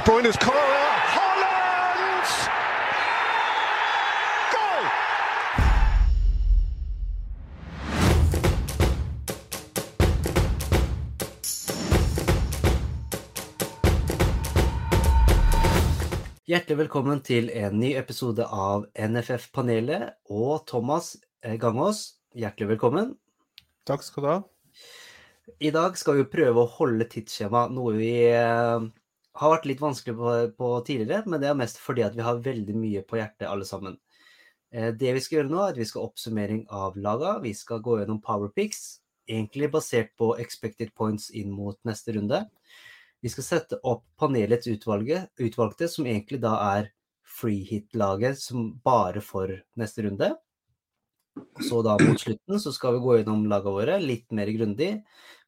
De Bruyne's corner. Goal! Hjertelig velkommen til en ny episode av NFF-panelet og Thomas eh, Gangås. Hjertelig velkommen. Takk skal du ha. I dag skal vi prøve å holde tidsskjema, noe vi eh, har vært litt vanskelig på, på tidligere, men det er mest fordi at vi har veldig mye på hjertet alle sammen. Eh, det vi skal gjøre nå, er at vi skal oppsummering av laga. Vi skal gå gjennom powerpicks, egentlig basert på expected points inn mot neste runde. Vi skal sette opp panelets utvalgte, som egentlig da er freehit-laget som bare for neste runde. Så da mot slutten så skal vi gå gjennom lagene våre litt mer grundig.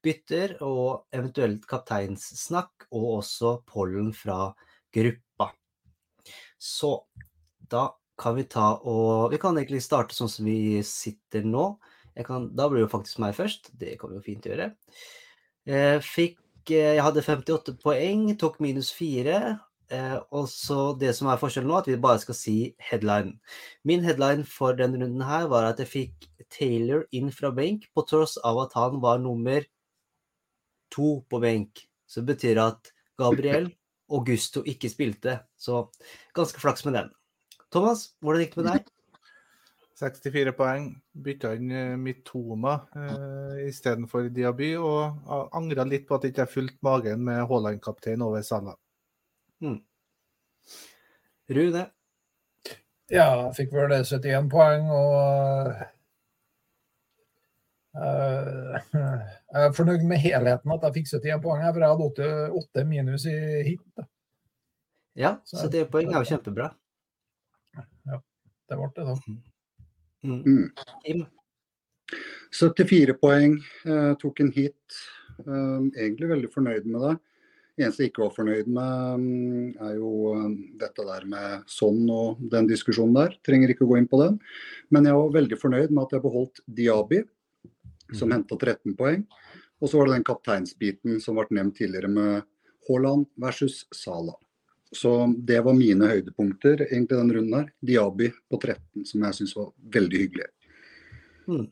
Bytter og eventuelt kapteinssnakk, og også pollen fra gruppa. Så da kan vi ta og Vi kan egentlig starte sånn som vi sitter nå. Kan, da blir det jo faktisk meg først. Det kan vi jo fint gjøre. Jeg fikk eh, Jeg hadde 58 poeng, tok minus 4. Eh, og så det som er forskjellen nå, at vi bare skal si headline. Min headline for denne runden her var at jeg fikk Taylor inn fra benk, på tross av at han var nummer to på benk. Så det betyr at Gabriel og Gusto ikke spilte. Så ganske flaks med den. Thomas, hvordan gikk det med deg? 64 poeng. Bytta inn eh, Mitoma eh, istedenfor Diaby, og angra litt på at jeg ikke har fulgt magen med Haaland-kaptein over Salah. Hmm. Rune? Ja, jeg fikk vel 71 poeng, og uh, Jeg er fornøyd med helheten at jeg fikk 71 poeng, for jeg hadde 8, 8 minus i hit. Da. Ja, 71 poeng er jo kjempebra. Ja, det ble det, da. Mm. Mm. 74 poeng, eh, tok en hit. Eh, egentlig veldig fornøyd med det. Eneste jeg ikke var fornøyd med, mm, er jo eh, dette der med sånn og den diskusjonen der. Trenger ikke å gå inn på den. Men jeg var veldig fornøyd med at jeg beholdt Diaby, som mm. henta 13 poeng. Og så var det den kapteinsbiten som ble nevnt tidligere med Haaland versus Sala. Så det var mine høydepunkter egentlig den runden her. Diaby på 13, som jeg syns var veldig hyggelig. Mm.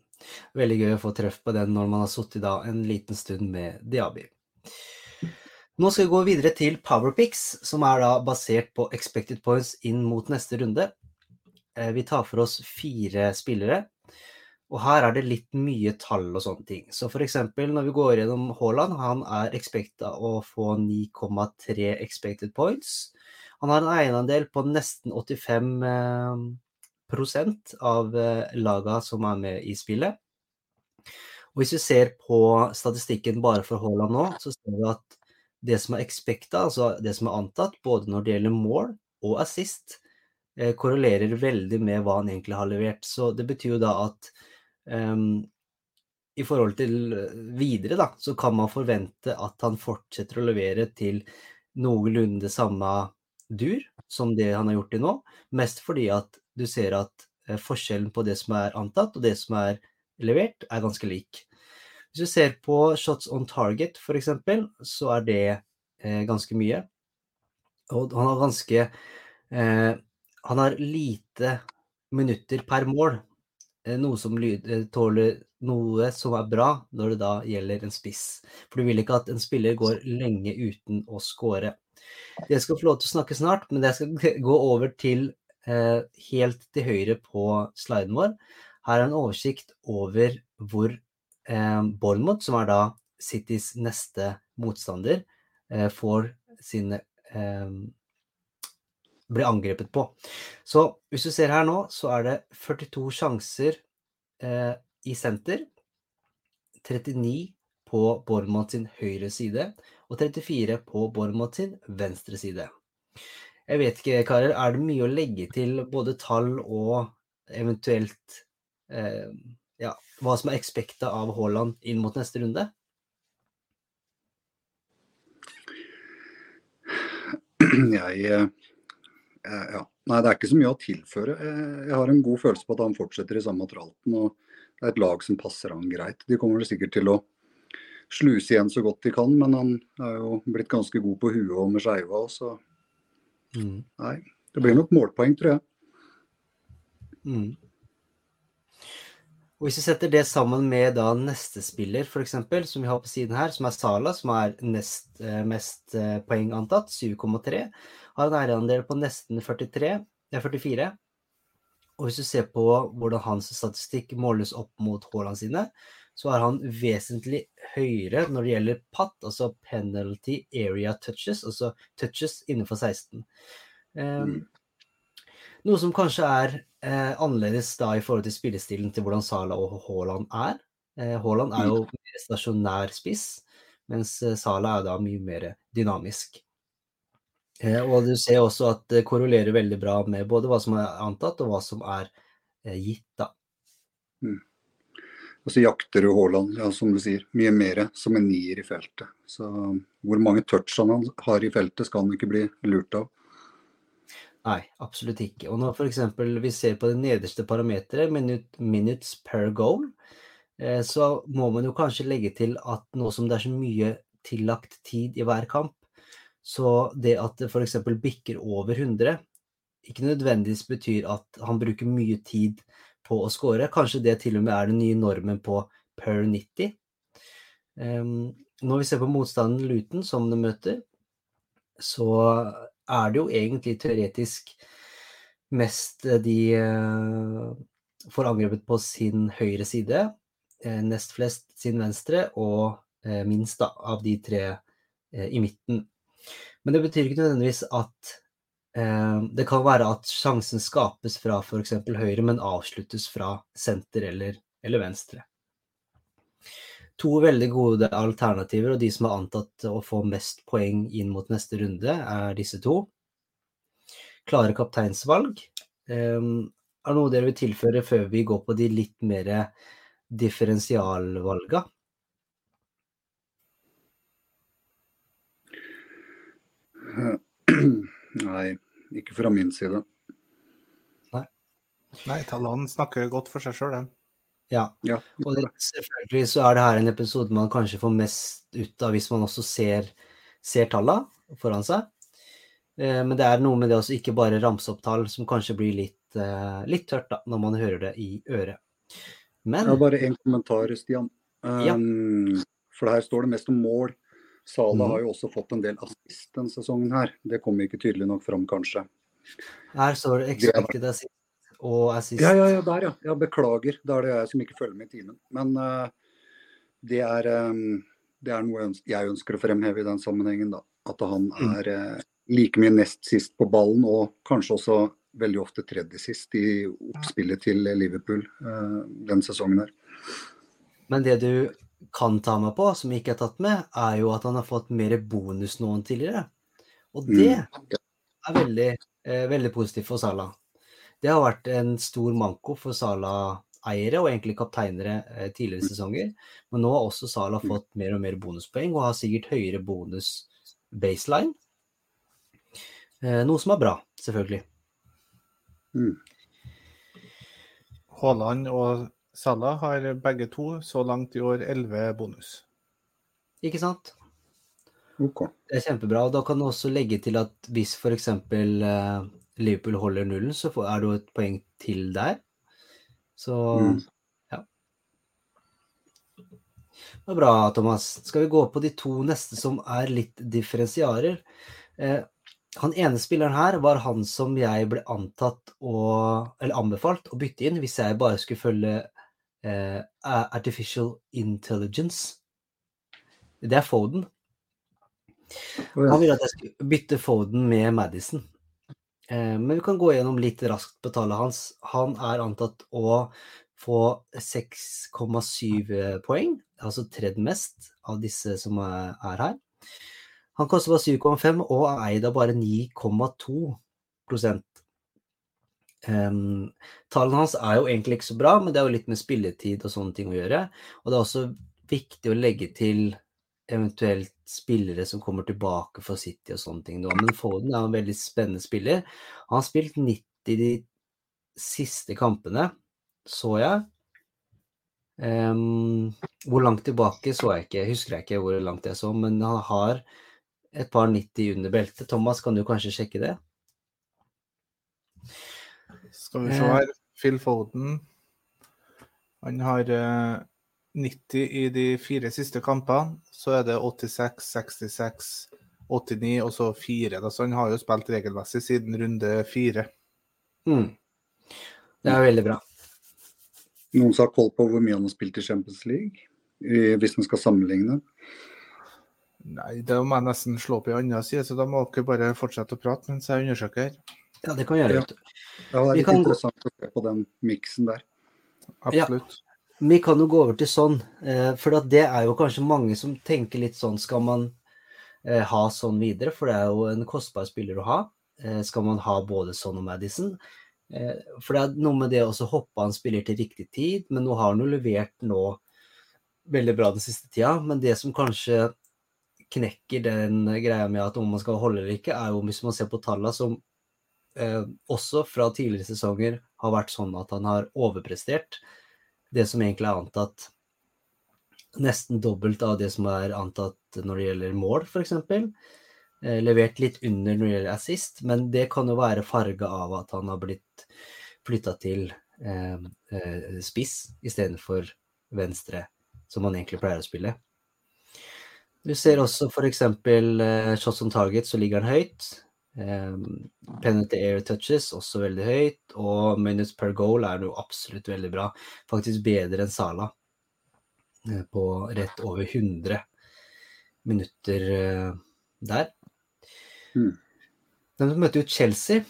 Veldig gøy å få treff på den når man har sittet en liten stund med Diaby. Nå skal vi gå videre til Powerpicks, som er da basert på expected points inn mot neste runde. Eh, Vi tar for oss fire spillere, og her er det litt mye tall og sånne ting. Så eksempel når vi går gjennom Haaland, han er expecta å få 9,3 expected points. Han har en eiendel på nesten 85 eh, av eh, laga som er med i spillet. Og hvis vi ser på statistikken bare for Haaland nå, så ser vi at det som er expecta, altså det som er antatt, både når det gjelder mål og assist, eh, korrelerer veldig med hva han egentlig har levert. Så det betyr jo da at um, i forhold til eh, videre, da, så kan man forvente at han fortsetter å levere til noenlunde samme dur som det han har gjort til nå. Mest fordi at du ser at eh, forskjellen på det som er antatt og det som er levert, er ganske lik. Hvis du ser på shots on target f.eks., så er det eh, ganske mye. Og han har ganske eh, Han har lite minutter per mål, eh, noe som eh, tåler noe som er bra når det da gjelder en spiss. For du vil ikke at en spiller går lenge uten å score. Jeg skal få lov til å snakke snart, men jeg skal gå over til eh, helt til høyre på sliden vår. Her er en oversikt over hvor eh, Bournemouth, som er da Citys neste motstander, eh, får sine eh, blir angrepet på. Så hvis du ser her nå, så er det 42 sjanser eh, i senter. 39 på Bournemouth sin høyre side, og 34 på Bournemouth sin venstre side. Jeg vet ikke, karer, er det mye å legge til både tall og eventuelt eh, ja, hva som er expecta av Haaland inn mot neste runde? Jeg eh, eh, ja. Nei, det er ikke så mye å tilføre. Eh, Jeg har en god følelse på at han fortsetter i samme tralten. og Det er et lag som passer han greit. De kommer vel sikkert til å sluse igjen så godt de kan, men han er jo blitt ganske god på huet og med skeiva så Mm. Nei, det blir nok målpoeng, tror jeg. Mm. Og Hvis vi setter det sammen med da neste spiller, f.eks., som vi har på siden her, som er Sala, som er nest eh, mest eh, poeng antatt, 7,3, har en eierandel på nesten 43, ja, 44. Og hvis du ser på hvordan hans statistikk måles opp mot Haaland sine, så er han vesentlig høyere når det gjelder PAT, altså penalty area touches, altså touches innenfor 16. Um, noe som kanskje er eh, annerledes da i forhold til spillestilen til hvordan Sala og Haaland er. Eh, Haaland er jo mer stasjonær spiss, mens eh, Sala er da mye mer dynamisk. Eh, og du ser også at det korrelerer veldig bra med både hva som er antatt og hva som er eh, gitt, da. Og så jakter jo Haaland, ja, som du sier, mye mer som en nier i feltet. Så hvor mange touch han har i feltet, skal han ikke bli lurt av. Nei, absolutt ikke. Og når f.eks. vi ser på det nederste parameteret, minut, minutes per goal, eh, så må man jo kanskje legge til at nå som det er så mye tillagt tid i hver kamp, så det at det f.eks. bikker over 100, ikke nødvendigvis betyr at han bruker mye tid på å score. Kanskje det til og med er den nye normen på per 90. Um, når vi ser på motstanden Luton, som de møter, så er det jo egentlig teoretisk mest de uh, får angrepet på sin høyre side, uh, nest flest sin venstre, og minst da, av de tre i midten. Men det betyr ikke nødvendigvis at det kan være at sjansen skapes fra f.eks. høyre, men avsluttes fra senter eller, eller, venstre. To veldig gode alternativer, og de som er antatt å få mest poeng inn mot neste runde, er disse to. Klare kapteinsvalg. Er noe dere vil tilføre før vi går på de litt mer differensialvalga? Nei, ikke fra min side. Nei. Nei, tallene snakker godt for seg sjøl, de. Ja. Ja, Og det, selvfølgelig så er det her en episode man kanskje får mest ut av hvis man også ser, ser tallene foran seg. Eh, men det er noe med det å ikke bare ramse opp tall som kanskje blir litt, eh, litt tørt da, når man hører det i øret. Men har bare én kommentar, Stian. Ja. Um, For her står det mest om mål. Sala mm. har jo også fått en del assist denne sesongen her. Det kommer ikke tydelig nok fram, kanskje. her står det expected assist og assist. Ja, ja, ja, der ja. ja. Beklager. Da er det jeg som ikke følger med i timen. Men uh, det, er, um, det er noe jeg ønsker, å fremheve i den sammenhengen. da. At han Mm. er uh, like mye nest sist på ballen, og kanskje også veldig ofte tredje sist i oppspillet til Liverpool uh, den sesongen her. Men det du kan ta meg på, som ikke er tatt med, er jo at han har fått mer bonus nå enn tidligere. Og det Mm. er veldig, eh, veldig positivt for Salah. Det har vært en stor manko for Sala-eiere og egentlig kapteinere eh, tidligere sesonger. Men nå har også Sala fått mer og mer bonuspoeng og har sikkert høyere bonus baseline. Eh, noe som er bra, selvfølgelig. Mm. Haaland og Salah har begge to så langt i år 11 bonus. Ikke sant? Okay. Det er kjempebra. og Da kan du også legge til at hvis f.eks. Liverpool holder nullen, så er det jo et poeng til der. Så Mm. ja. Det er bra, Thomas. Skal vi gå på de to neste som er litt differensiarer? Eh, han ene spilleren her var han som jeg ble antatt å Eller anbefalt å bytte inn hvis jeg bare skulle følge eh, artificial intelligence. Det er Foden. Han ville at jeg skulle bytte Foden med Madison. Eh, men vi kan gå gjennom litt raskt på tallet hans. Han er antatt å få 6,7 poeng, altså tredd mest av disse som er er her. Han koster bare 7,5 og er eid av bare 9,2 um, Tallene hans er jo egentlig ikke så bra, men det er jo litt med spilletid og sånne ting å gjøre. Og det er også viktig å legge til eventuelt spillere som kommer tilbake for City og sånne ting. Men Foden er en veldig spennende spiller. Han har spilt 90 de siste kampene, så jeg. Um, hvor langt tilbake så jeg ikke, husker jeg ikke hvor langt jeg så, men han har et par 90 under beltet. Thomas, kan du kanskje sjekke det? Skal vi se her. Phil Foden. Han har eh, 90 i de fire siste kampene. Så er det 86, 66, 89 og så 4. Da. Så han har jo spilt regelmessig siden runde fire. Mm. Det er veldig bra. Noen som har koll på hvor mye han har spilt i Champions League? Hvis man skal sammenligne? Nei, det må jeg nesten slå opp i andre side, så da må dere bare fortsette å prate mens jeg undersøker. Ja, det kan vi gjøre. Ja. Ja, det er Vi litt kan interessant å se på den miksen der. Ja. Vi kan jo gå over til sånn, eh, for det er jo kanskje mange som tenker litt sånn Skal man eh, ha sånn videre? For det er jo en kostbar spiller å ha. Eh, skal man ha både sånn og Madison? For det er noe med det å hoppe en spiller til riktig tid, men nå har han jo levert nå veldig bra den siste tida. Men det som kanskje knekker den greia med at om man skal holde eller ikke, er jo hvis man ser på tallene som også fra tidligere sesonger har vært sånn at han har overprestert det som egentlig er antatt nesten dobbelt av det som er antatt når det gjelder mål, f.eks. Eh, levert litt under når det gjelder assist, men det kan jo være farga av at han har blitt flytta til eh, eh, spiss istedenfor venstre, som han egentlig pleier å spille. Du ser også f.eks. Eh, shots on target, så ligger han høyt. Eh, penalty air touches, også veldig høyt. Og minutes per goal er jo absolutt veldig bra. Faktisk bedre enn Sala. Eh, på rett over 100 minutter eh, der. Mm. De møter jo Chelsea,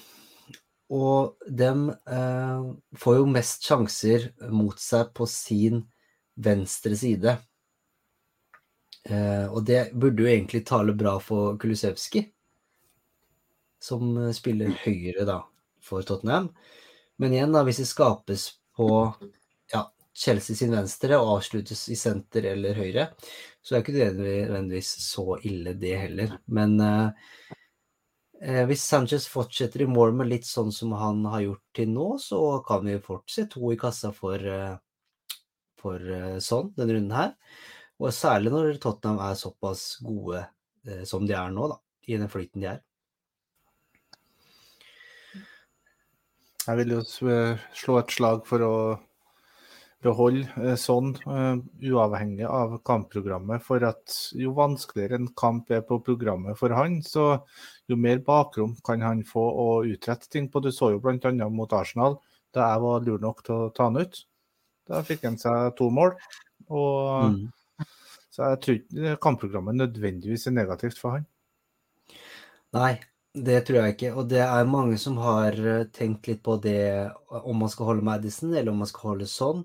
og de eh, får jo mest sjanser mot seg på sin venstre side. Eh, og det burde jo egentlig tale bra for Kulusevski, som eh, spiller høyre da for Tottenham. Men igjen, da, hvis det skapes på ja, Chelsea sin venstre og avsluttes i senter eller høyre, så er ikke det nødvendigvis så ille, det heller. Men eh, eh, hvis Sanchez fortsetter i mål med litt sånn som han har gjort til nå, så kan vi fort se to i kassa for, eh, for sånn denne runden her. Og særlig når Tottenham er såpass gode eh, som de er nå, da, i den flyten de er. Jeg vil jo eh, slå et slag for å beholde eh, sånn, eh, uavhengig av kampprogrammet. For at jo vanskeligere en kamp er på programmet for han, så jo mer bakrom kan han få å utrette ting på. Du så jo bl.a. mot Arsenal, da jeg var lur nok til å ta han ut. Da fikk han seg to mål. Og, Mm. Så jeg tror ikke kampprogrammet nødvendigvis er negativt for han. Nei, det tror jeg ikke. Og det er mange som har eh, tenkt litt på det om man skal holde Madison, eller om man skal holde sånn.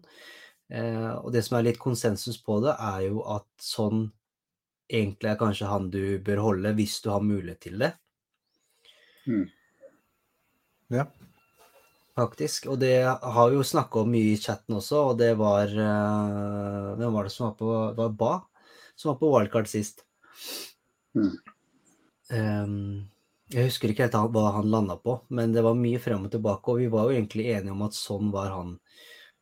Eh, og det som er litt konsensus på det, er jo at sånn egentlig er kanskje han du bør holde hvis du har mulighet til det. Mm. Ja. Faktisk. Og det har vi jo snakka om mye i chatten også, og det var eh, Hvem var det som var på Det var Ba som var på wildcard sist. Mm. Ehm, jeg husker ikke helt hva han landa på, men det var mye frem og tilbake, og vi var jo egentlig enige om at sånn var han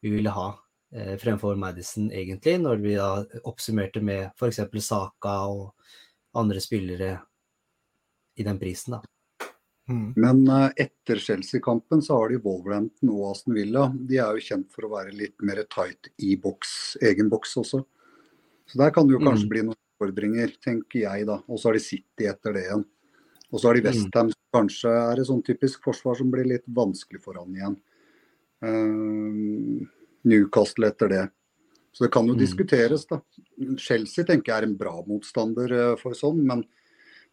vi ville ha eh, fremfor Madison, egentlig, når vi da oppsummerte med f.eks. Saka og andre spillere i den prisen, da. Mm. Men eh, etter Chelsea-kampen så har de Wolverhampton og Aston Villa. De er jo kjent for å være litt mer tight i boks, egen boks også. Så der kan det jo kanskje Mm. bli noen utfordringer, tenker jeg da. Og så har de City etter det igjen. Og så har de Mm. Westham, som kanskje er et sånn typisk forsvar som blir litt vanskelig for han igjen. Uh, Newcastle etter det. Så det kan jo Mm. diskuteres, da. Chelsea tenker jeg er en bra motstander eh, for sånn, men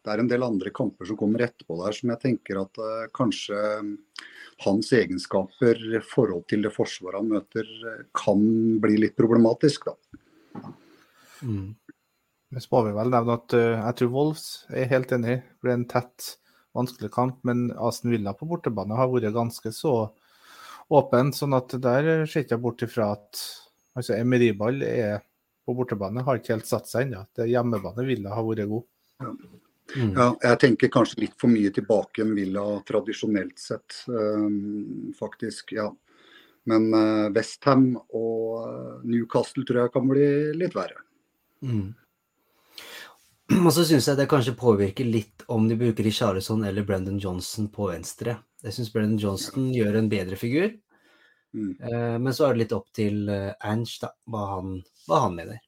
det er en del andre kamper som kommer etterpå der som jeg tenker at uh, kanskje hans egenskaper i forhold til det forsvaret han møter, kan bli litt problematisk, da. Mm. Men så må vi vel nevne at eh, jeg tror Wolves er helt enig. Det ble en tett, vanskelig kamp. Men Aston Villa på bortebane har vært ganske så åpen. sånn at der ser ikke jeg bort ifra at altså Emeriball er på bortebane, har ikke helt satt seg ennå. Det Hjemmebane Villa har vært god. Mm. Ja, jeg tenker kanskje litt for mye tilbake enn Villa tradisjonelt sett, um, faktisk. ja. Men uh, Westham og eh, Newcastle tror jeg kan bli litt verre. Mm. Og så syns jeg det kanskje påvirker litt om de bruker Richarlison eller Brendan Johnson på venstre. Jeg syns Brendan Johnson ja. gjør en bedre figur. Mm. Eh, men så er det litt opp til eh, Ange, da, hva han, hva han mener.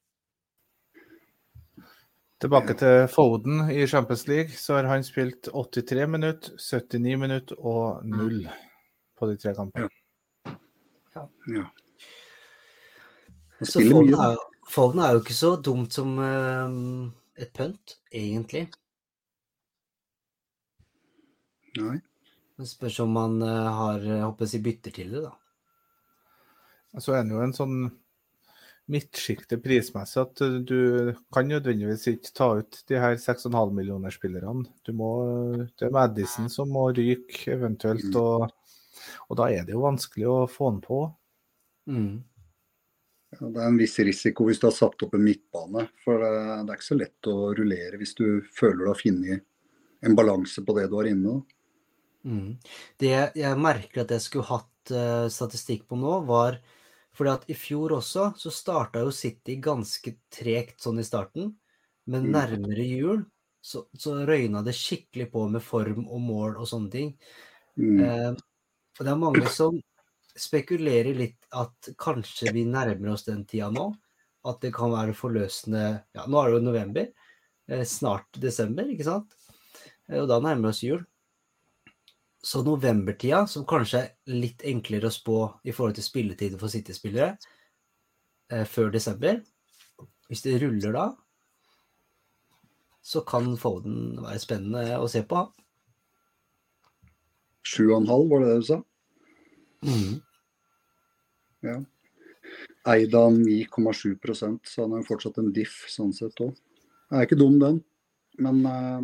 Tilbake til Foden i Champions League, så har han spilt 83 minutter, 79 minutter og null på de tre kampene. Ja. ja. Så Foden er, Foden er jo ikke så dumt som eh, et pønt, egentlig. Nei. Det spørs om man eh, har håper jeg, bytter til det, da. Så er det jo en sånn midtsjikte prismessig at uh, du kan nødvendigvis ikke ta ut de her 6,5 millioner-spillerne. Du må, Det er Madison som må ryke eventuelt, Mm. og, og da er det jo vanskelig å få han på. Mm. Det er en viss risiko hvis du har satt opp en midtbane. For det, det er ikke så lett å rullere hvis du føler du har funnet en balanse på det du har inne. Mm. Det jeg merker at jeg skulle hatt uh, statistikk på nå, var fordi at i fjor også så starta jo City ganske tregt sånn i starten, men Mm. nærmere jul så, så røyna det skikkelig på med form og mål og sånne ting. Mm. Uh, og det er mange som spekulerer litt at kanskje vi nærmer oss den tida nå. At det kan være forløsende Ja, nå er det jo november. Eh, snart desember, ikke sant? Eh, og da nærmer vi oss jul. Så novembertida, som kanskje er litt enklere å spå i forhold til spilletiden for City-spillere, eh, før desember Hvis det ruller da, så kan Foden være spennende å se på. Sju og en halv, var det det du sa? Mm. Ja. Eid av 9,7 så han har jo fortsatt en diff sånn sett òg. Er ikke dum, den. Men uh,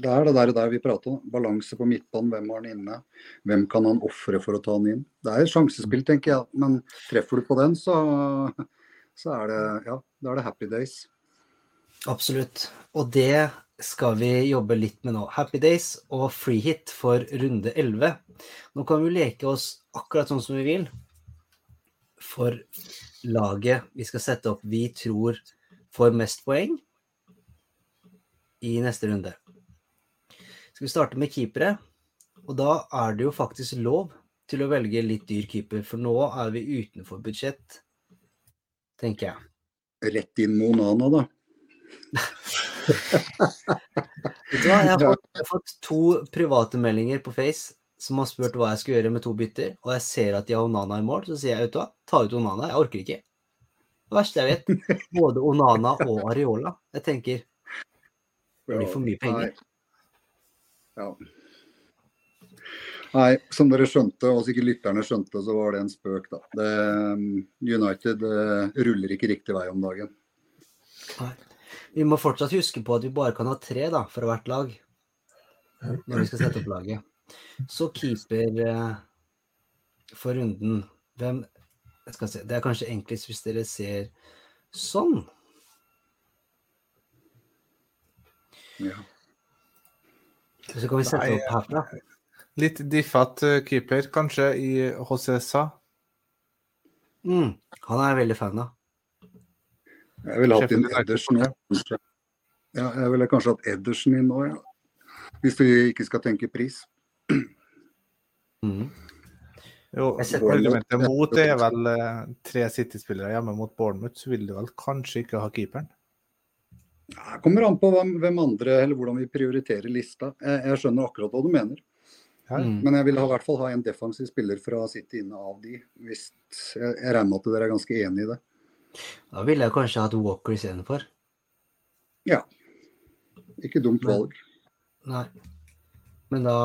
det er det der, der vi prater om. Balanse på midtbanen. Hvem har han inne? Hvem kan han ofre for å ta han inn? Det er et sjansespill, tenker jeg. Men treffer du på den, så, så er det ja, da er det happy days. Absolutt. Og det skal vi jobbe litt med nå. Happy Days og free hit for runde 11. Nå kan vi leke oss akkurat sånn som vi vil for laget vi skal sette opp vi tror får mest poeng i neste runde. Skal vi starte med keepere? Og da er det jo faktisk lov til å velge litt dyr keeper, for nå er vi utenfor budsjett, tenker jeg. Rett inn Monana, Onana, da. Jeg har, fått, jeg har fått to private meldinger på Face som har spurt hva jeg skal gjøre med to bytter, og jeg ser at de har Onana i mål, så sier jeg vet du hva, ta ut Onana, jeg orker ikke. Det verste jeg vet, både Onana og Areola. Jeg tenker det blir for mye penger. Nei. Ja. Nei, som dere skjønte, og sikkert lytterne skjønte, så var det en spøk, da. Det, um, United det ruller ikke riktig vei om dagen. Nei. Vi må fortsatt huske på at vi bare kan ha tre da, for hvert lag når vi skal sette opp laget. Så keeper eh, for runden Hvem jeg skal se, Det er kanskje enklest hvis dere ser sånn. Ja. Så kan vi sette Nei, opp herfra. Litt diffete eh, keeper, kanskje, i HCSA. Mm, han er jeg veldig fan av. Jeg ville hatt inn Edersen òg. kanskje. Ja, jeg ville kanskje hatt Edersen inn òg, ja. Hvis du ikke skal tenke pris. Mm. Jo, argumentet mot det er vel eh, tre City-spillere hjemme mot Bournemouth, så vil du vel kanskje ikke ha keeperen. Det kommer an på hvem, andre, eller hvordan vi prioriterer lista. Jeg, jeg skjønner akkurat hva du mener. Ja. Mm. Men jeg vil i hvert fall ha en defensiv spiller fra City inne av de. Hvis, jeg, jeg regner med at dere er ganske enig i det. Da ville jeg kanskje hatt Walker istedenfor. Ikke dumt valg. Nei. Men da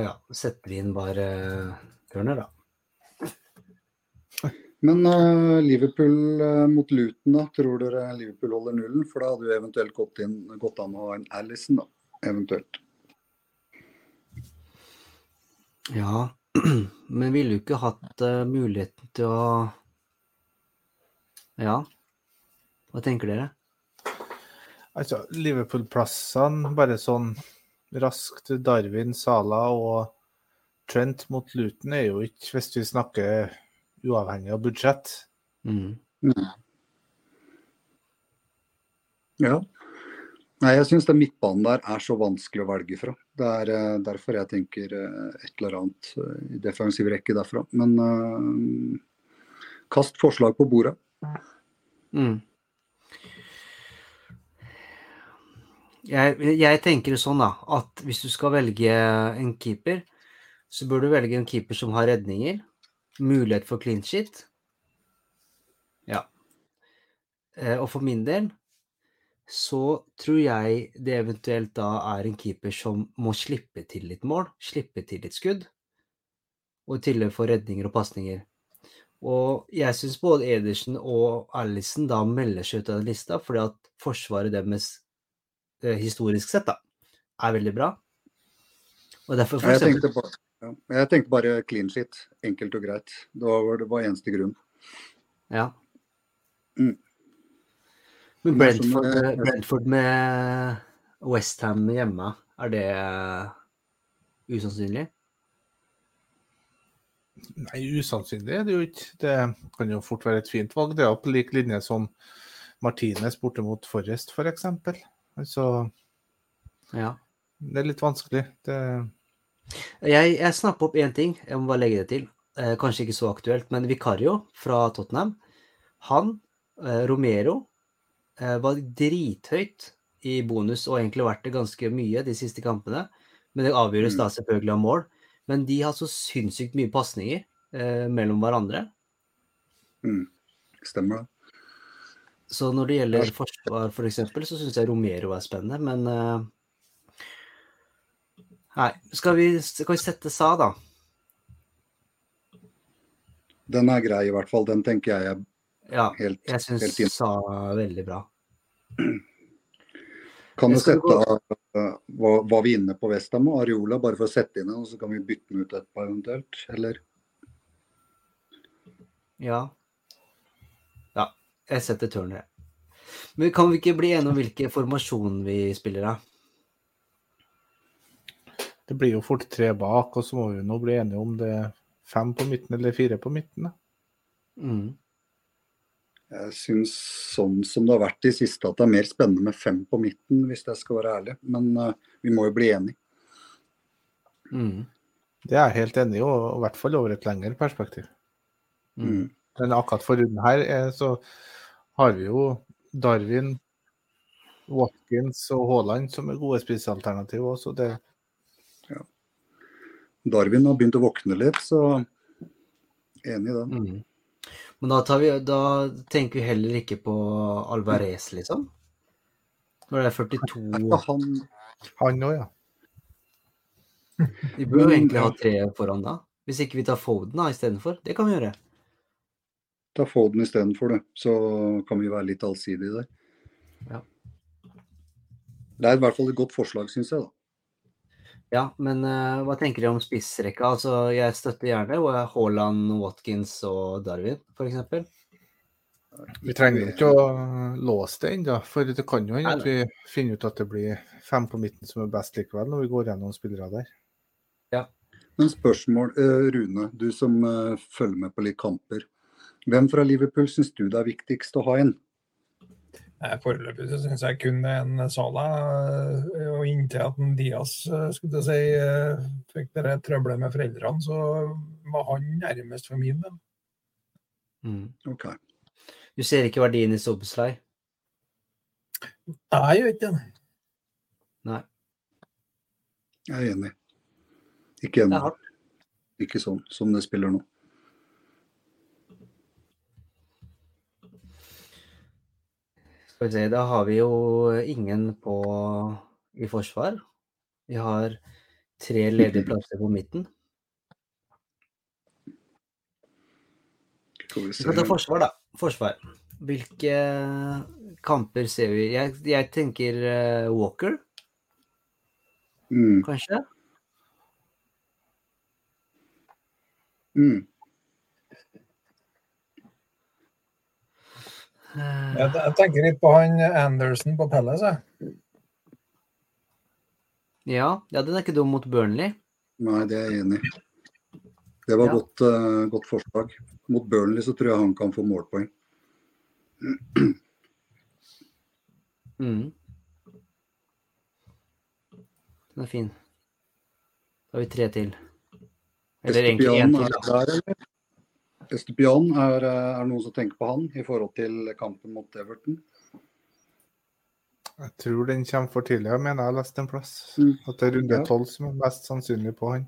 ja, setter vi inn bare Turner, da. Men uh, Liverpool uh, mot Luton, da. Tror dere Liverpool holder nullen? For da hadde jo eventuelt gått, inn, gått an å ha en Alison, da. Eventuelt. Ja, men ville du ikke hatt uh, muligheten til å Ja, hva tenker dere? Altså, Liverpool-plassene, bare sånn raskt Darwin, Sala og Trent mot Luton er jo ikke, hvis vi snakker uavhengig av budsjett. Mm. Ja. Nei, jeg syns den midtbanen der er så vanskelig å velge fra. Det er eh, derfor jeg tenker eh, et eller annet eh, i defensiv rekke derfra. Men kast forslag på bordet. Mm. Jeg, jeg tenker sånn da, at hvis du skal velge en keeper, så bør du velge en keeper som har redninger, mulighet for clean shit. Ja. Eh, Og for min del så tror jeg det eventuelt da er en keeper som må slippe til litt mål, slippe til litt skudd, og i tillegg få redninger og pasninger. Og jeg syns både Edersen og Alison da melder seg ut av den lista, fordi at forsvaret deres eh, historisk sett da, er veldig bra. Og derfor for Jeg tenkte, bare, ja, jeg tenkte bare clean shit. Enkelt og greit. Det var, det var eneste grunn. ja. Mm. Men Brentford, eh, Brentford med Westham hjemme, er det usannsynlig? Nei, usannsynlig er det jo ikke. Det kan jo fort være et fint valg. Det er jo på lik linje som Martinez borte mot Forrest, f.eks. Altså, Ja. det er litt vanskelig. Det, Jeg, jeg snapper opp én ting, jeg må bare legge det til. Eh, kanskje ikke så aktuelt, men Vicario fra Tottenham, han, eh, Romero, eh, var drithøyt i bonus og egentlig vært det ganske mye de siste kampene. Men det avgjøres da selvfølgelig av mål. Men de har så sinnssykt mye pasninger eh, mellom hverandre. Mm. Stemmer det. Så når det gjelder forsvar, for eksempel, så syns jeg Romero er spennende, men eh, Nei, skal vi, skal vi sette Sa, da? Den er grei, i hvert fall. Den tenker jeg er Ja, helt, jeg syns. Sa er veldig bra. Kan du sette av var, var vi inne på Westham og Areola, bare for å sette inn den, og så kan vi bytte den ut etterpå eventuelt? Eller? Ja. Ja, jeg setter Turner, jeg. Men kan vi ikke bli enige om hvilken formasjon vi spiller av? det blir jo fort tre bak, og så må vi nå bli enige om det er fem på midten eller fire på midten. Da. Mm. Jeg syns sånn som det har vært i siste, at det er mer spennende med fem på midten, hvis jeg skal være ærlig. Men uh, vi må jo bli enige. Mm. Det er jeg helt enig i, og i hvert fall over et lengre perspektiv. Mm. Men akkurat for runden her er, så har vi jo Darwin, Watkins og Haaland som er gode spissalternativer også. Det, Darwin har begynt å våkne litt, så enig i det. Mm. Men da, tar vi, da tenker vi heller ikke på Alvarez, liksom? Når det er 42 Ja, han, han òg, ja. Vi bør jo egentlig ha tre foran da. Hvis ikke vi tar Foden da istedenfor. Det kan vi gjøre. ta Foden istedenfor, du. Så kan vi være litt allsidige der. Ja. Det er i hvert fall et godt forslag, syns jeg. da. Ja, men uh, hva tenker dere om spissrekka? Altså, jeg støtter gjerne og Haaland, Watkins og Darwin, f.eks. Vi trenger jo ikke å låse det ennå, for det kan jo hende at vi finner ut at det blir fem på midten som er best likevel, når vi går gjennom spillere der. Men spørsmål, eh, Rune, du som eh, følger med på litt kamper. Hvem fra Liverpool syns du det er viktigst å ha inn? Nei, Foreløpig så syns jeg kun det er en Sala. eh, Og inntil at en Diaz eh, skulle si, eh, fikk det trøbbelet med foreldrene, så var han nærmest for min del. Mm. Ok. Du ser ikke verdien i Sobeslei? Nei, jeg gjør ikke det. Nei. Jeg er enig. Ikke ennå. Ikke sånn som det spiller nå. Skal vi se, da har vi jo ingen på i forsvar. Vi har tre ledige plasser på midten. Skal vi skal ta forsvar, da. Forsvar. Hvilke kamper ser vi? Jeg, jeg tenker eh, Walker, Mm, kanskje? mm. Jeg, jeg tenker litt på han Anderson på Pelles. jeg. Ja, ja, den er ikke dum mot Burnley. Nei, det er jeg enig i. Det var Ja. godt, uh, godt forslag. Mot Burnley så tror jeg han kan få målpoeng. Mm. Den er fin. Da har vi tre til. Eller egentlig én til, er da. der, eller? Estupian, er, eh, er det noen som tenker på han i forhold til kampen mot Everton? Jeg tror den kommer for tidlig. Jeg mener jeg har lest en plass. Mm. At det er runde Ja. tolv som er mest sannsynlig på han.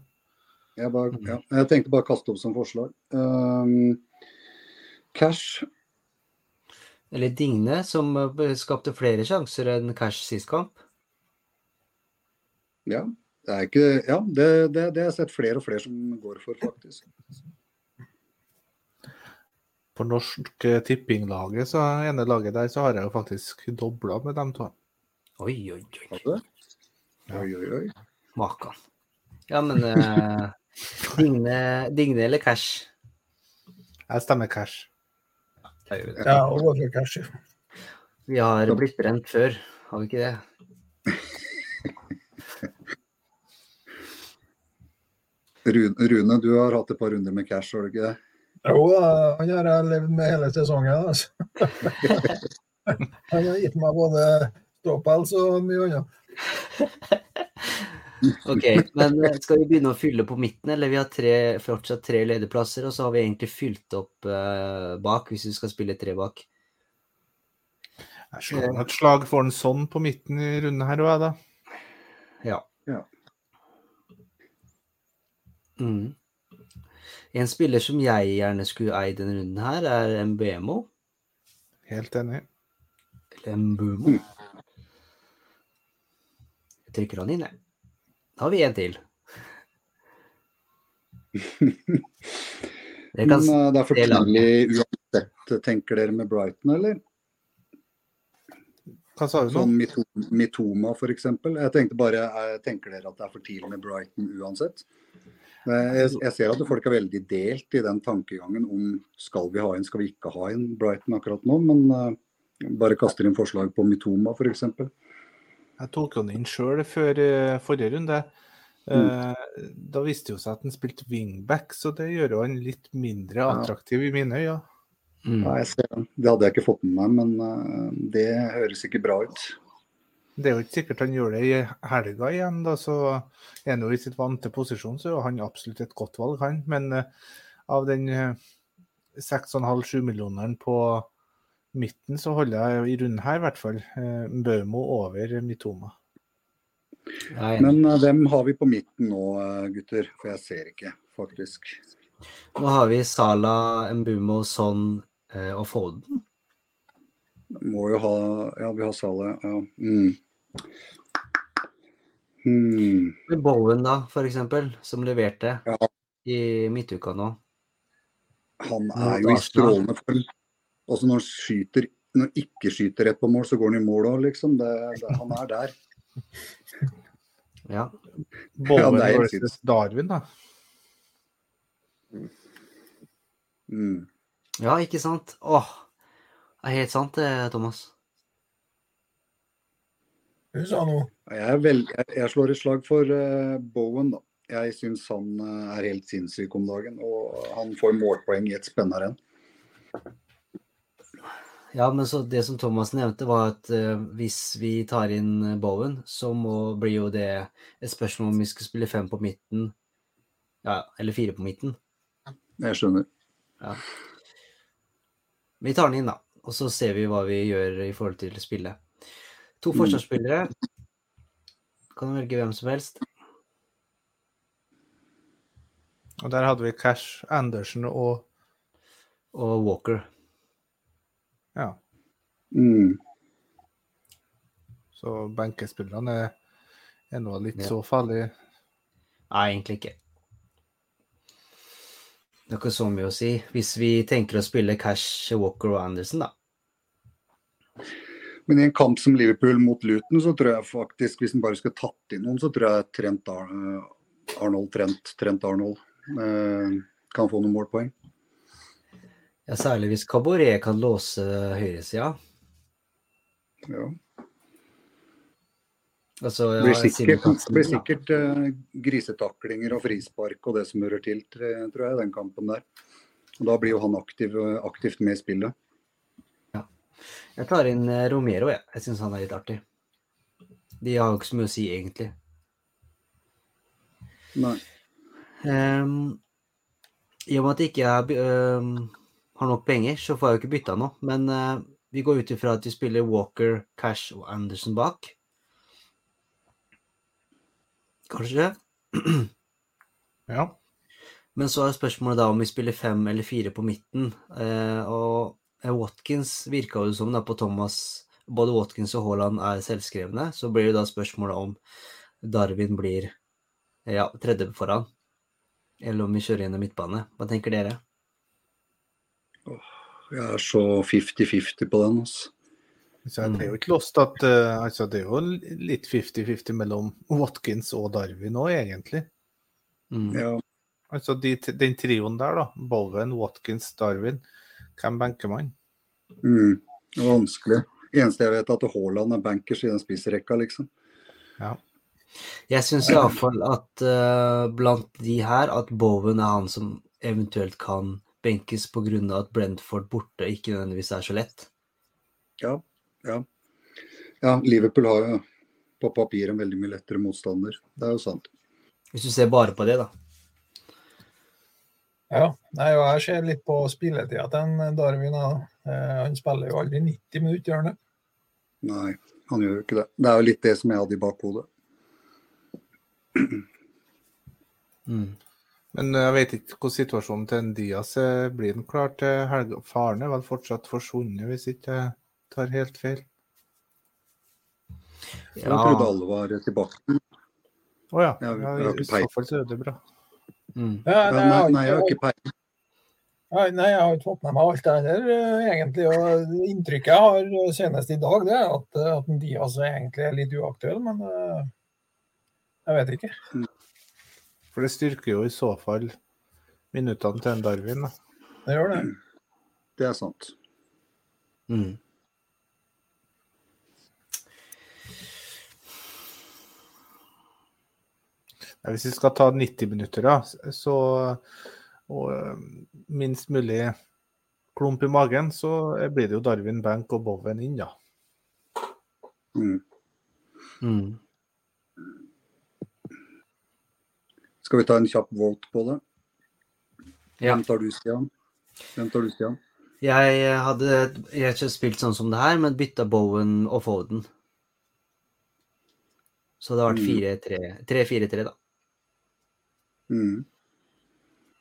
Jeg, bare, Mm. ja, jeg tenkte bare å kaste opp som forslag. Um, Cash Eller Digne, som eh, skapte flere sjanser enn Cash sist kamp. Ja, det er ikke Ja, det, det, det har jeg sett flere og flere som går for, faktisk. På norsk eh, tippinglaget, så ene laget der, så har jeg jo faktisk dobla med dem to. Oi, oi, oi. Oi, oi, oi. Makan. Ja, men uh, Digne, Digne eller Cash? Jeg stemmer cash. Ja, og cash. Vi har blitt brent før, har vi ikke det? Rune, Rune, du har hatt et par runder med cash, har du ikke det? Jo, han har jeg levd med hele sesongen. Altså. Han har gitt meg både ståpels og mye annet. Ok, men eh, skal vi begynne å fylle på midten, eller vi har tre, fortsatt tre lederplasser, og så har vi egentlig fylt opp uh, bak, hvis vi skal spille tre bak. Jeg slår et slag for en sånn på midten i runden her òg, da. Ja. Ja. Mm. En spiller som jeg gjerne skulle eid denne runden her, er Mbemo. Helt enig. Eller Mbumo. Jeg trykker han inn, jeg. Da har vi en til. Kan Men eh, det er for tidlig uansett, tenker dere med Brighton, eller? Hva sa du nå? Sånn Mito- Mitoma f.eks. Jeg tenkte bare, jeg tenker dere at det er for tidlig med Brighton uansett? Eh, Jeg, jeg ser at folk er veldig delt i den tankegangen om skal vi ha en, skal vi ikke ha en Brighton akkurat nå. Men eh, bare kaster inn forslag på Mitoma f.eks. Jeg tolka han inn sjøl før eh, forrige runde. Mm. da viste det jo seg at han spilte wingback, så det gjør jo han litt mindre Ja. attraktiv i mine øyne. mm. Ja, jeg ser den. Det hadde jeg ikke fått med meg, men eh, det høres ikke bra ut. Det er jo ikke sikkert han gjør det i helga igjen, da, så er han jo i sitt vante posisjon, så er han absolutt et godt valg, han. Men eh, av den eh, 6,5-7 millioneren på midten, så holder jeg i runden her i hvert fall eh, Mbømo over Mitoma. Er. Men eh, hvem har vi på midten nå, eh, gutter? For jeg ser ikke, faktisk. Nå har vi Sala, Mbumo, Son eh, og Foden. Må jo ha Ja, vi har Sala, Ja. Mm. Hmm. Bowen, da, for eksempel, som leverte Ja. i midtuka nå. Han er jo i strålende form. Også når han skyter når han ikke skyter rett på mål, så går han i mål òg, liksom. Det, det, han er der. Ja. Bowen ja, er versus Darwin, da. Mm. ja, ikke sant? Åh, det er helt sant det, Thomas. Du sa noe. Jeg, er vel, jeg, jeg slår et slag for eh, Bowen, da. Jeg syns han eh, er helt sinnssyk om dagen. Og han får målpoeng i et spennende renn. Ja, men så det som Thomas nevnte, var at uh, hvis vi tar inn Bowen, så må, blir jo det et spørsmål om vi skal spille fem på midten, ja, eller fire på midten. Jeg skjønner. Vi tar den inn, da, og så ser vi hva vi gjør i forhold til spillet. To Mm. forsvarsspillere. Kan velge hvem som helst. Og der hadde vi Cash, Andersen og Og Walker. Ja. Mm. Så benkespillerne er, er nå litt Ja. så farlig. Nei, egentlig ikke. Det er ikke så mye å si. Hvis vi tenker å spille Cash, Walker og Anderson, da. Men i en kamp som Liverpool mot Luton, så tror jeg faktisk, hvis en bare skulle tatt inn noen, så tror jeg Trent Arnold Trent, Trent Arnold eh, kan få noen målpoeng. Ja, særlig hvis Caboret kan låse høyresida. Ja. Altså, ja, blir sikkert, blir sikkert eh, grisetaklinger og frispark og det som hører til, tror jeg, den kampen der. Og Da blir jo han aktiv, aktivt med i spillet. Jeg tar inn eh, Romero, jeg. Jeg syns han er litt artig. De har jo ikke så mye å si, egentlig. Nei. Um, I og med at jeg ikke er, ehm, har nok penger, så får jeg jo ikke bytta nå. Men uh, vi går ut ifra at vi spiller Walker, Cash og Anderson bak. Kanskje? Ja. Men så er spørsmålet da om vi spiller fem eller fire på midten. Uh, og Watkins virka jo som da på Thomas Både Watkins og Haaland er selvskrevne. Så blir det da spørsmålet om Darwin blir ja, tredje foran. Eller om vi kjører gjennom midtbane. Hva tenker dere? Jeg er så 50-50 på den. Altså. Så det er jo ikke lost at uh, altså Det er jo litt 50-50 mellom Watkins og Darwin òg, egentlig. Mm. Ja, Altså de, Den trioen der, da. Bowen, Watkins, Darwin. Hvem benker man? mm, det var vanskelig. Eneste jeg vet, er at Haaland er bankers i den spiserekka, liksom. Jeg syns iallfall at uh, blant de her, at Bowen er han som eventuelt kan benkes pga. at Brentford borte ikke nødvendigvis er så lett. Ja, ja. ja, Liverpool har jo på papir en veldig mye lettere motstander. Det er jo sant. Hvis du ser bare på det, da. Ja, nei, og jeg ser litt på spilletida til en Darwin. Eh, han spiller jo aldri 90 minutter, gjør han det? Nei, han gjør jo ikke det. Det er jo litt det som jeg hadde i bakhodet. Mm. Men eh, jeg vet ikke hvordan situasjonen til Diaz er. Blir den klar til helga? Faren er vel fortsatt forsvunnet, hvis ikke jeg tar helt feil. Jeg trodde alle var tilbake. Å oh, Ja, ja, I så fall så er det bra. Mm. Ja, nei, nei, jeg, nei, jeg har ikke, peiling. nei, nei, jeg har ikke fått med meg alt det der, eh, egentlig. og Inntrykket jeg har eh, senest i dag, det er at, eh, at en Diaz er egentlig er litt uaktuell, men jeg vet ikke. For det styrker jo i så fall minuttene til en Darwin. da. Det gjør det. Det er sant. Mm. Hvis vi skal ta 90 minutter, da, så og eh, minst mulig klump i magen, så blir det jo Darwin Bank og Bowen inn, da. Mm. Mm. Skal vi ta en kjapp vote på det? Ja. Hvem tar du, Stian? Hvem tar du, Stian? Jeg hadde rett og ikke spilt sånn som det her, men bytta Bowen og Foden. Så det har vært 4-3, 3-4-3, da. Mm.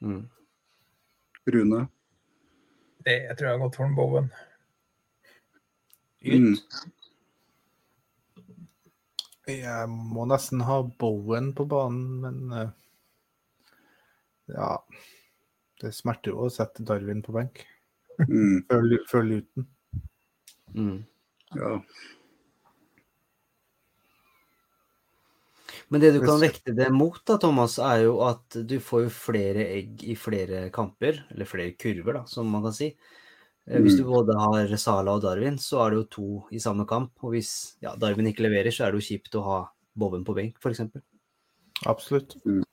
Mm. Rune? Det tror jeg har gått for en Bowen. Mm. Jeg må nesten ha Bowen på banen, men eh, ja Det smerter jo å sette Darwin på benk Mm. før, før Luton. Mm. Ja. Men det du kan vekte det mot, da, Thomas, er jo at du får jo flere egg i flere kamper, eller flere kurver, da, som man kan si. Eh, Hvis du både har Sala og Darwin, så er det jo to i samme kamp. Og hvis ja, Darwin ikke leverer, så er det jo kjipt å ha Bobben på benk, f.eks. Absolutt. Mm.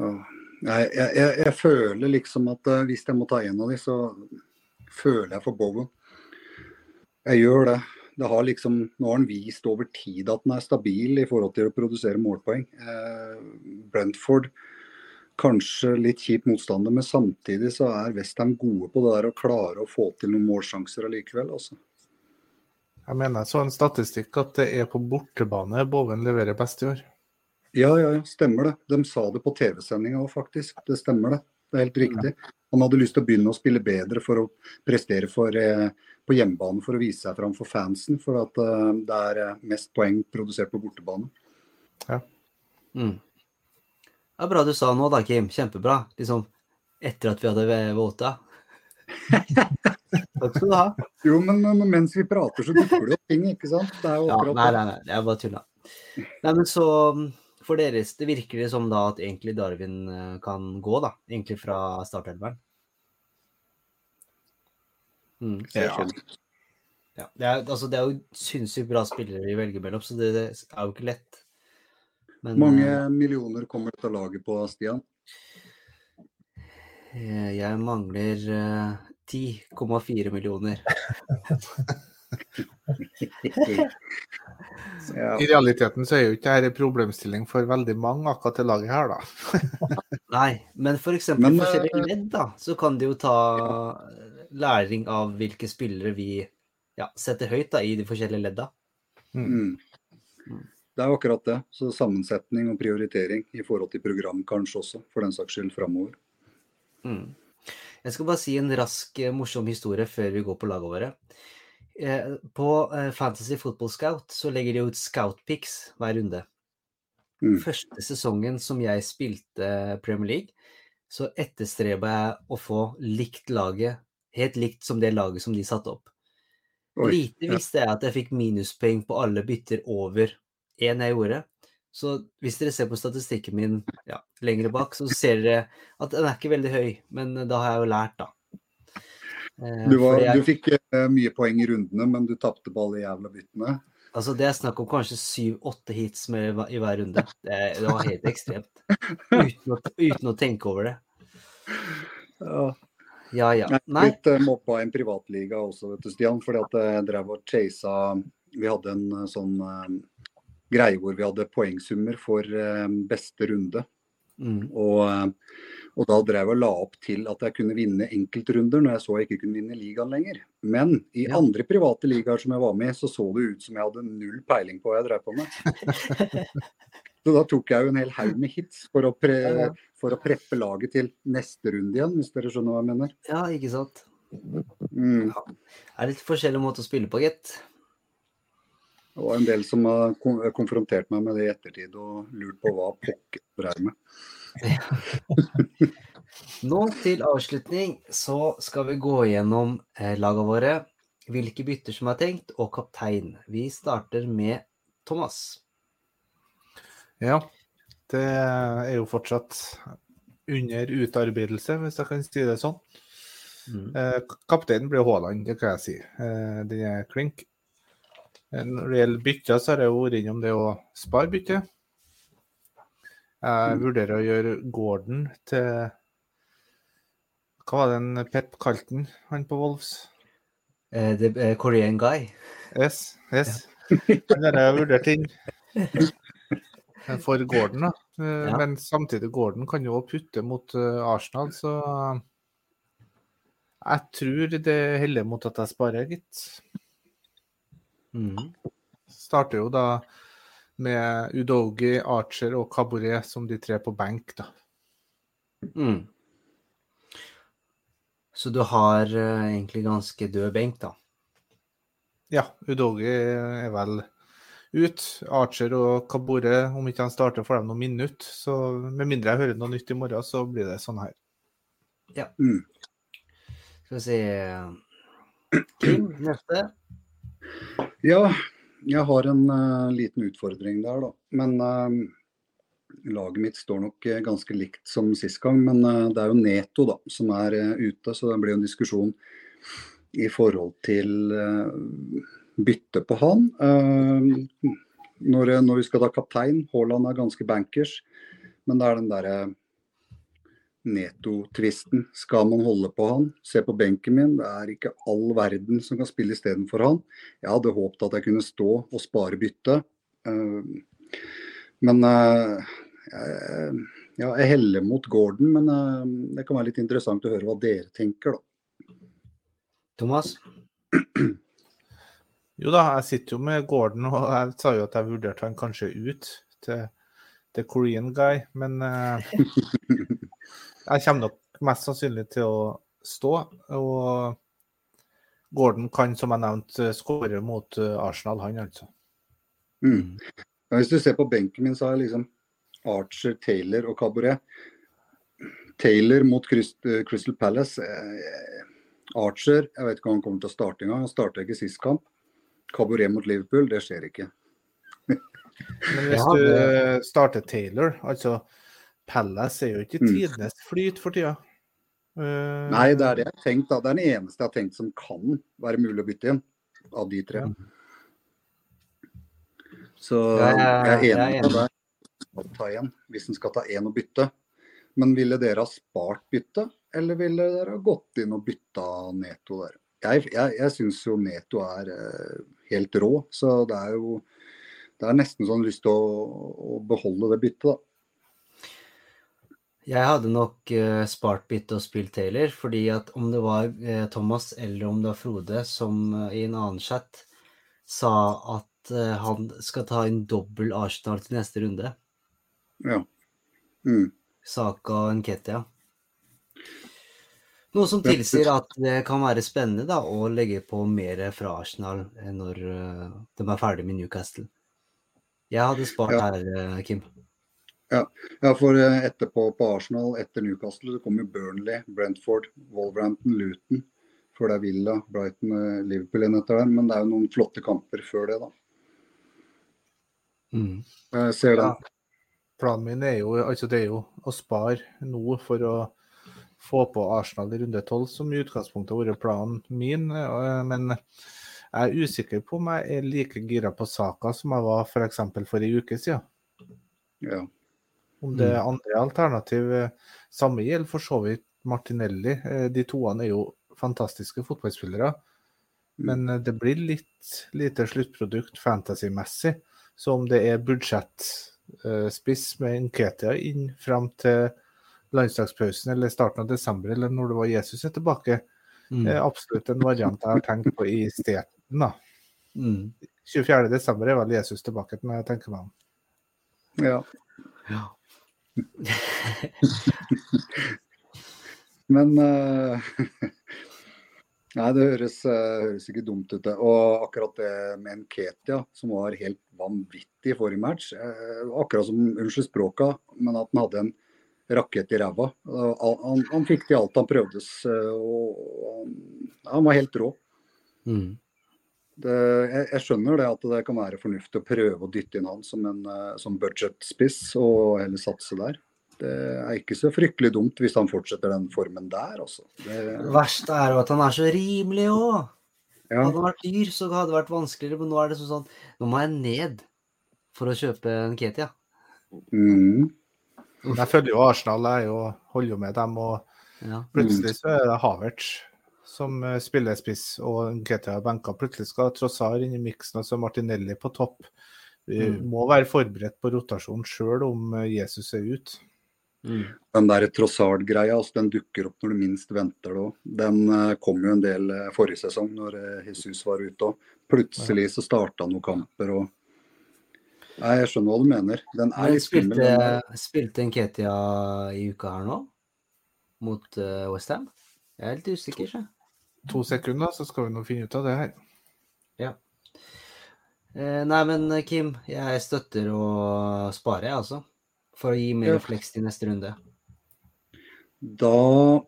Jeg, jeg, jeg føler liksom at eh, hvis jeg må ta en av de, så føler jeg for Bowen. Jeg gjør det. Det har liksom, nå har han vist over tid at han er stabil i forhold til å produsere målpoeng. Eh, Brentford kanskje litt kjip motstander, men samtidig så er Westham gode på det der å klare å få til noen målsjanser allikevel. Også. Jeg mener jeg så en statistikk at det er på bortebane Boven leverer best i år. Ja, ja, ja, stemmer det. De sa det på TV-sendinga òg, faktisk. Det stemmer det. Det er helt riktig. Han hadde lyst til å begynne å spille bedre for å prestere for, eh, på hjemmebane for å vise seg fram for fansen. For at eh, det er eh, mest poeng produsert på bortebane. Mm. Det er bra du sa nå da, Kim. Kjempebra. Liksom etter at vi hadde våta. Takk skal du ha. Jo, men, men mens vi prater, så dukker det opp ting, ikke sant? Det er jo Ja, nei, det. nei, nei, jeg bare tulla. Nei, men så for deres, det virker det som da at egentlig Darwin eh, kan gå, da. Egentlig fra startelveren. Mm. Ja. Ja, det, er, altså, det er jo sinnssykt bra spillere vi velger mellom, så det, det er jo ikke lett. Men mange eh, millioner kommer dette laget på, Stian? eh, jeg mangler eh, 10,4 millioner. Ja. I realiteten så er jo ikke dette en problemstilling for veldig mange akkurat det laget her, da. Nei, men for eksempel forskjellige eh, ledd, da, så kan de jo ta læring av hvilke spillere vi ja, setter høyt da, i de forskjellige ledda. Mm. Det er jo akkurat det. Så sammensetning og prioritering i forhold til program kanskje også, for den saks skyld framover. Mm. Jeg skal bare si en rask, eh, morsom historie før vi går på laget våre. Eh, På eh, Fantasy Football Scout så legger de ut scout-pics hver runde. Mm. Første sesongen som jeg spilte Premier League, så etterstreba jeg å få likt laget, helt likt som det laget som de satte opp. Oi, Lite ja. visste jeg at jeg fikk minuspoeng på alle bytter over én jeg gjorde. Så hvis dere ser på statistikken min ja, lenger bak, så ser dere at den er ikke veldig høy, men da har jeg jo lært, da. Eh, Du, var, jeg, du fikk eh, mye poeng i rundene, men du tapte på alle jævla byttene. altså det er snakk om kanskje syv-åtte hits med, i hver runde. Det, det var helt ekstremt. Uten å, uten å tenke over det. Ja. Ja Nei. blitt uh, mobba i en privatliga også, vet du, Stian. Fordi at jeg drev og chasa Vi hadde en eh, sånn uh, greie hvor vi hadde poengsummer for uh, beste runde. Mm. Og, eh, og da drev jeg og la opp til at jeg kunne vinne enkeltrunder når jeg så jeg ikke kunne vinne ligaen lenger. Men i Ja. andre private ligaer som jeg var med i, så så det ut som jeg hadde null peiling på hva jeg drev på med. Så da tok jeg jo en hel haug med hits for å, pre Ja, ja. for å preppe laget til neste runde igjen, hvis dere skjønner hva jeg mener. Ja, ikke sant. Mm. Det er litt forskjellig måte å spille på, gitt. Det var en del som har konfrontert meg med det i ettertid og lurt på hva pokker dreiv med. Nå til avslutning så skal vi gå gjennom eh, lagene våre, hvilke bytter som er tenkt, og kaptein. Vi starter med Thomas. Ja, det er jo fortsatt under utarbeidelse, hvis jeg kan si det sånn. Mm. Eh, kapteinen blir Haaland, det kan jeg si. Eh, den er klink. Eh, Når det gjelder bytter, så har jeg vært innom det å spare bytte. Jeg vurderer å gjøre Gordon til Hva var det Pep kalte han, han på Wolves? Uh, det er Korean Guy. Yes, yes. Den har jeg vurdert inn for Gordon, da. Eh, Ja. Men samtidig, Gordon kan jo putte mot eh, Arsenal, så jeg tror det heller mot at jeg sparer, gitt. Mm. Starter jo da med Udogi, Archer og Cabaret som de tre på benk, da. Mm. Så du har uh, egentlig ganske død benk, da. Ja, Udogi er vel ut. Archer og Kabore, om ikke han starter, får de noen minutt. Så med mindre jeg hører noe nytt i morgen, så blir det sånn her. Mm. Skal vi se Kim, neste. Ja, jeg har en uh, liten utfordring der, da. Men uh, laget mitt står nok uh, ganske likt som sist gang. Men det er jo Neto da, som er ute, så det blir jo en diskusjon i forhold til bytte på han. Når, når vi skal ta kaptein, Haaland er ganske bankers, men det er den derre Neto-tvisten. Skal man holde på han? Se på benken min, det er ikke all verden som kan spille istedenfor han. Jeg hadde håpet at jeg kunne stå og spare bytte. Eh, men eh, ja, jeg heller mot Gordon, men eh, det kan være litt interessant å høre hva dere tenker, da. Thomas? Jo da, jeg sitter jo med Gordon, og jeg sa jo at jeg vurderte han kanskje ut til The Korean Guy, men eh, jeg kommer nok mest sannsynlig til å stå. Og Gordon kan, som jeg nevnte, skåre mot eh, Arsenal, han altså. Mm. Hvis du ser på benken min, så har jeg liksom Archer, Taylor og Cabaret. Taylor mot eh, Crystal Palace. eh, Archer, jeg vet ikke om han kommer til å starte engang. Han starta ikke sist kamp. Cabaret mot Liverpool, det skjer ikke. Men hvis Ja, du starter Taylor, altså Palace er jo ikke Mm. tidenes flyt for tida. Uh, Nei, det er det jeg har tenkt. da. Det er den eneste jeg har tenkt som kan være mulig å bytte inn, av de tre. Så Jeg er- enig med deg. å Ta en, hvis en skal ta én og bytte. Men ville dere ha spart bytte, eller ville dere ha gått inn og bytta Neto der? Jeg, jeg, jeg syns jo Neto er eh, helt rå, så det er jo det er nesten sånn lyst til å, å beholde det byttet, da. Jeg hadde nok uh, spart byttet og spilt Taylor, fordi at om det var uh, Thomas eller om det var Frode som uh, i en annen chat sa at han skal ta en dobbel Arsenal til neste runde. Ja. Mm. Saka og Nketia. Noe som tilsier at det kan være spennende da, å legge på mer fra Arsenal når de er ferdig med Newcastle. Jeg hadde spart Ja. her, Kim. Ja, for eh, etterpå på Arsenal, etter Newcastle, så kommer Burnley, Brentford, Wolverhampton, Luton. Før det er Villa, Brighton, eh, Liverpool igjen etter den. Men det er jo noen flotte kamper før det, da. Mm. Jeg ser Ja. Planen min er jo, altså det er jo å spare nå for å få på Arsenal i runde tolv, som i utgangspunktet har vært planen min. eh, Men jeg er usikker på om jeg er like gira på saka som jeg var f.eks. For, for en uke siden. Ja. Om det er andre alternativ. eh, Samme gjelder for så vidt Martinelli. Eh, De toene er jo fantastiske fotballspillere. Men eh, det blir litt lite sluttprodukt fantasy-messig. Så om det er budsjettspiss med Nketia inn fram til landslagspausen eller starten av desember, eller når det var Jesus er tilbake, Mm. er absolutt en variant jeg har tenkt på i stedet. da. Mm. 24. desember er vel Jesus tilbake, når jeg tenker meg om. ja. Ja. Men uh, Nei, det høres, eh, høres ikke dumt ut. Og akkurat det med Nketia, som var helt vanvittig i forrige match. eh, akkurat som, unnskyld språka, men at han hadde en rakett i ræva. Han, han, fikk til alt han prøvdes, og han, han var helt rå. Mm. Det, jeg, jeg skjønner det at det kan være fornuftig å prøve å dytte inn han som en eh, som budsjettspiss, og heller satse der. Det er ikke så fryktelig dumt hvis han fortsetter den formen der, altså. Det, Det verste er jo at han er så rimelig òg. ja. Hadde han vært dyr, så hadde det vært vanskeligere. Men nå er det sånn sånn Nå må jeg ned for å kjøpe en Ketia. Mm. Jeg følger jo Arsenal, jeg er holder jo med dem. og Plutselig så er det Havertz som spillespiss og GTA benka. Plutselig skal Trossar inn i miksen, og så Martinelli på topp. Vi Mm. må være forberedt på rotasjon sjøl om eh, Jesus er ute. Mm. Den der Trossard-greia, altså, den dukker opp når du minst venter det òg. Den eh, kom jo en del eh, forrige sesong, når eh, Jesus var ute òg. Plutselig så starta noen kamper og Nei, jeg skjønner hva du mener. Den er litt skummel. spilte, den spilte en Ketia i uka her nå? Mot uh, Westham? Jeg er litt usikker, så. To sekunder, så skal vi nå finne ut av det her. Eh, nei, men eh, Kim, jeg støtter å spare, jeg, altså. For å gi mer Ja. flex til neste runde. Da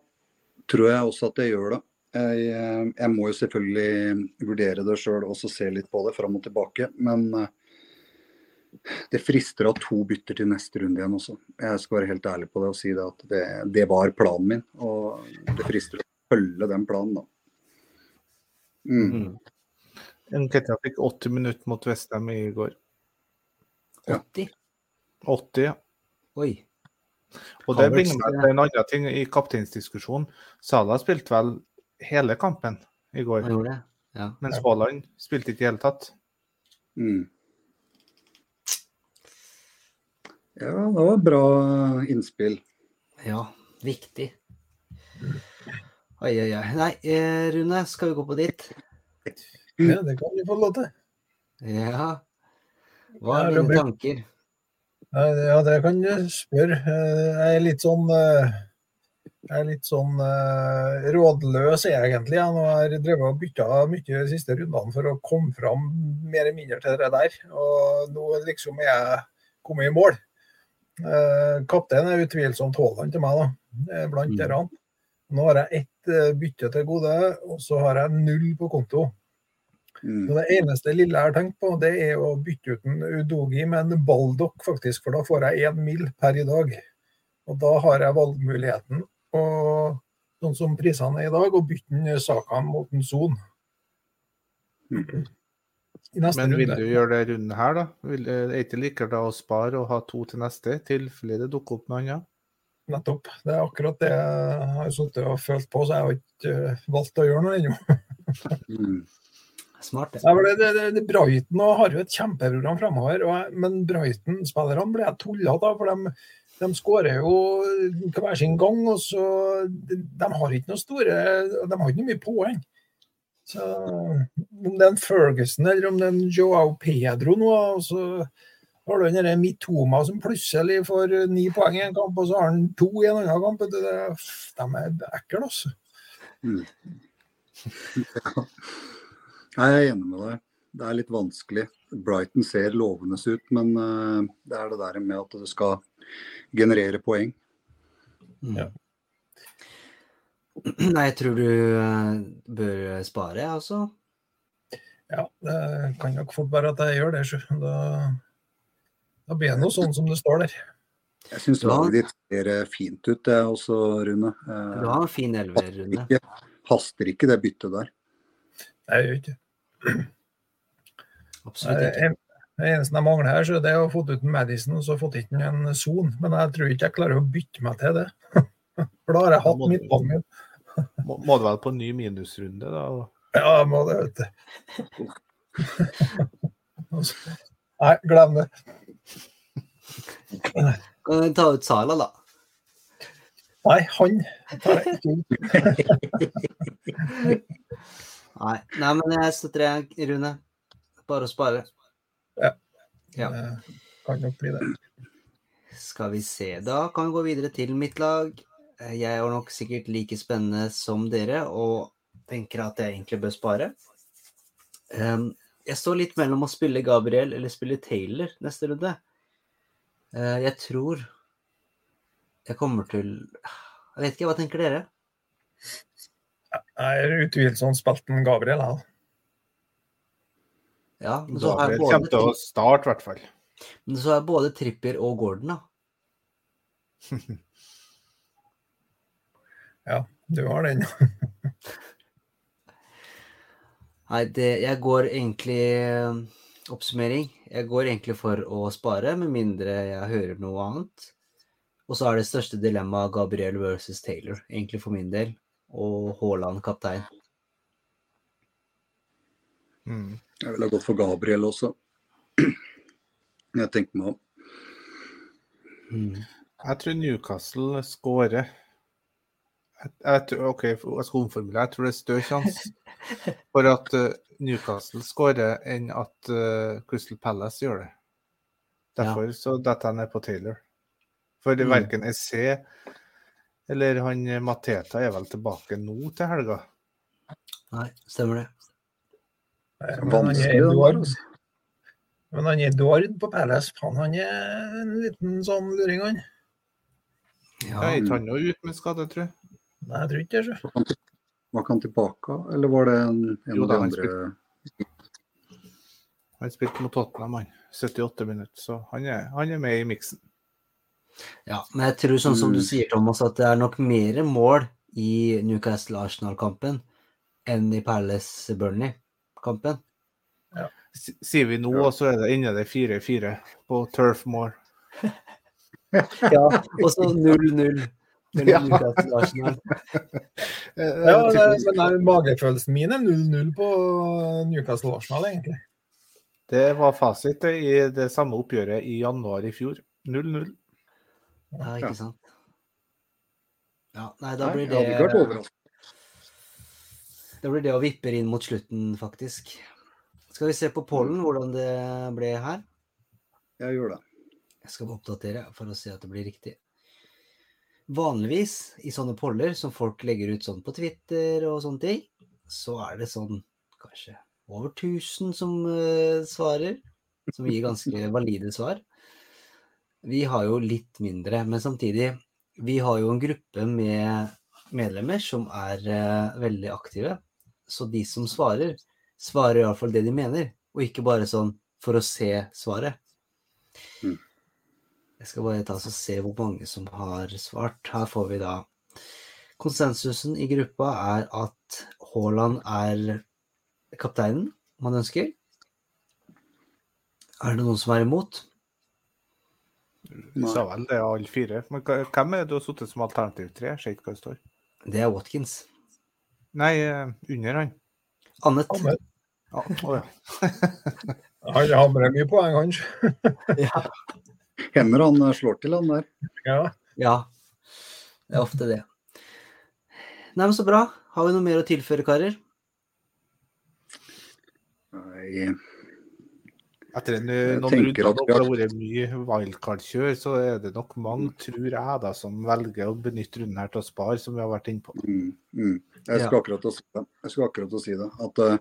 tror jeg også at jeg gjør det. Jeg, eh, jeg må jo selvfølgelig vurdere det sjøl og se litt på det fram og tilbake. Men eh, det frister å ha to bytter til neste runde igjen også. Jeg skal være helt ærlig på det og si det at det, det var planen min. Og det frister å følge den planen, da. Mm. Mm. Nketia fikk 80 minutter mot Vestheim i går. Ja. 80? 80, ja. Oi. Og det bringer meg til en annen ting i kapteinsdiskusjonen. Salah spilte vel hele kampen i går, Han gjorde det? Ja. mens Haaland spilte ikke i hele tatt. Mm. Ja, det var bra innspill. ja. Viktig. Oi, oi, oi. Nei, eh, Rune, skal vi gå på ditt? Ja, det kan vi få lov til. Ja. Hva er dine tanker? Ja, det kan du spørre. Eh, Jeg er litt sånn eh, jeg er litt sånn rådløs egentlig. Jeg nå har drevet og bytta mye de siste rundene for å komme fram mer eller mindre til det der. Og nå liksom er jeg kommet i mål. Eh, Kaptein er utvilsomt Haaland til meg, da. Blant Mm. dere. Nå har jeg ett bytte til gode, og så har jeg null på konto. Mm. Så Det eneste lille jeg har tenkt på, det er å bytte ut en Udogi med en Baldock, faktisk. For da får jeg én mil per i dag. Og da har jeg valgmuligheten, og, sånn som prisene er i dag, å bytte en Saka mot en Son. Mm. Men vil runde. du gjøre det runden her, da? Vil, er det ikke likere da å spare og ha to til neste, i tilfelle det dukker opp noe annet? Nettopp. Det er akkurat det jeg har sittet og følt på, så jeg har ikke eh, valgt å gjøre noe ennå. Mm. Smart, men det, det, det, det Brighton og har jo et kjempeprogram framover, men Brighton-spillerne blir jeg tullete av. For de, de skårer jo hver sin gang, og så de, de har ikke noe store De har ikke noe mye poeng. Så om det er en Ferguson eller om det er en Joao Pedro nå, så har du den Mitoma som plutselig får ni poeng i en kamp, og så har han to i en annen kamp. Det, det, de er ekle, altså. Mm. Ja. Jeg er enig med deg. Det er litt vanskelig. Brighton ser lovende ut, men uh, det er det der med at det skal generere poeng. Mm. Ja. Nei, jeg tror du eh, bør spare, jeg også. Ja, det kan nok fort være at jeg gjør det. Da, da blir det noe sånn som det står der. Jeg syns det laget ditt ser eh, fint ut, det også, Rune. Eh, Du har en fin elverrunde. ikke, haster ikke det byttet der. Nei, Jeg gjør ikke. Absolutt ikke. det eneste jeg mangler her, så det er å få ut en Madison og så fått ikke en Son. Men jeg tror ikke jeg klarer å bytte meg til det. For da har jeg hatt midtbanen min. Må, må det vel på en ny minusrunde, da? Ja, jeg må det, vet du. Nei, glem det. Kan du ta ut Sala, da? Nei, han tar jeg ikke. Nei, Nei men jeg støtter deg, Rune. Bare å spare. Ja. Det Kan nok bli det. Skal vi se, da kan vi gå videre til mitt lag. Jeg er nok sikkert like spennende som dere, og tenker at jeg egentlig bør spare. Um, Jeg står litt mellom å spille Gabriel eller spille Taylor neste runde. Eh, Jeg tror jeg kommer til Jeg vet ikke, hva tenker dere? Jeg er utvilsomt spalten Gabriel, jeg. da. Ja, men så er Gabriel kommer til å starte, i hvert fall. men så er både Trippier og Gordon, da. Ja, du har den. Nei, det, jeg går egentlig eh, Oppsummering. Jeg går egentlig for å spare, med mindre jeg hører noe annet. Og så er det største dilemmaet Gabriel versus Taylor, egentlig for min del. Og Haaland kaptein. Mm. Jeg ville ha gått for Gabriel også. Jeg tenker meg om. Mm. Jeg tror Newcastle skårer. Jeg, jeg, tror- OK, jeg skal omformulere. Jeg tror det er større sjanse for at eh, Newcastle skårer enn at eh, Crystal Palace gjør det. Derfor så detter jeg ned på Taylor. For Mm. verken SC eller han eh, Mateta er vel tilbake nå til helga. Nei, stemmer det. Men er Eduard, altså. men han Eduard på Palace. han, han er en liten sånn luring, han. Ja. Ja, Er ikke han noe ut med skade, tror jeg? Nei, jeg tror ikke det. Var ikke han tilbake, eller var det en, en Jo av de andre Han spilte mot Tottenham, han. 78 minutter, så han er, han er med i miksen. ja, men jeg tror sånn som du Mm. sier, Thomas, at det er nok mer mål i Newcastle-Arsenal-kampen enn i Palace-Burnley-kampen. Ja. Sier vi nå, og så er det inne det 4-4 på Turf Moor. Ja, og så 0-0 mellom Ja. Eh, Ja, det, men nei, magefølelsen min er 0-0 på Newcastle Arsenal, egentlig. Det var fasit i det samme oppgjøret i januar i fjor. 0-0. Ja, ikke sant. Ja, nei, da blir det. Da blir det å vippe inn mot slutten, faktisk. Skal vi se på pollen, hvordan det ble her? Jeg gjør det. Jeg skal oppdatere for å se at det blir riktig. Vanligvis i sånne poller som folk legger ut sånn på Twitter og sånne ting, så er det sånn kanskje over 1000 som uh, svarer, som gir ganske valide svar. Vi har jo litt mindre, men samtidig, vi har jo en gruppe med medlemmer som er uh, veldig aktive. Så de som svarer, svarer iallfall det de mener, og ikke bare sånn for å se svaret. Mm. Jeg skal bare ta og se hvor mange som har svart. Her får vi da Konsensusen i gruppa er at Haaland er kapteinen man ønsker. Er det noen som er imot? Du sa vel det, alle fire. Men hvem er det du har sittet som alternativ tre? Jeg ser ikke hva det står. Det er Watkins. Nei, eh, under han. Annet. Annet. Ja, å ja. Han hamrer mye poeng, han. Ja. Hender han eh, slår til, han der. Ja. ja. Det er ofte det. Nei, men så bra. Har vi noe mer å tilføre, karer? Nei, Etter en, noen tenker runder at det har- vært mye wildcard-kjør, så er det nok mange, tror jeg, da, som velger å benytte runden her til å spare, som vi har vært inne på. Mm, mm. Jeg skulle akkurat å si det. Jeg skulle akkurat å si det. At uh,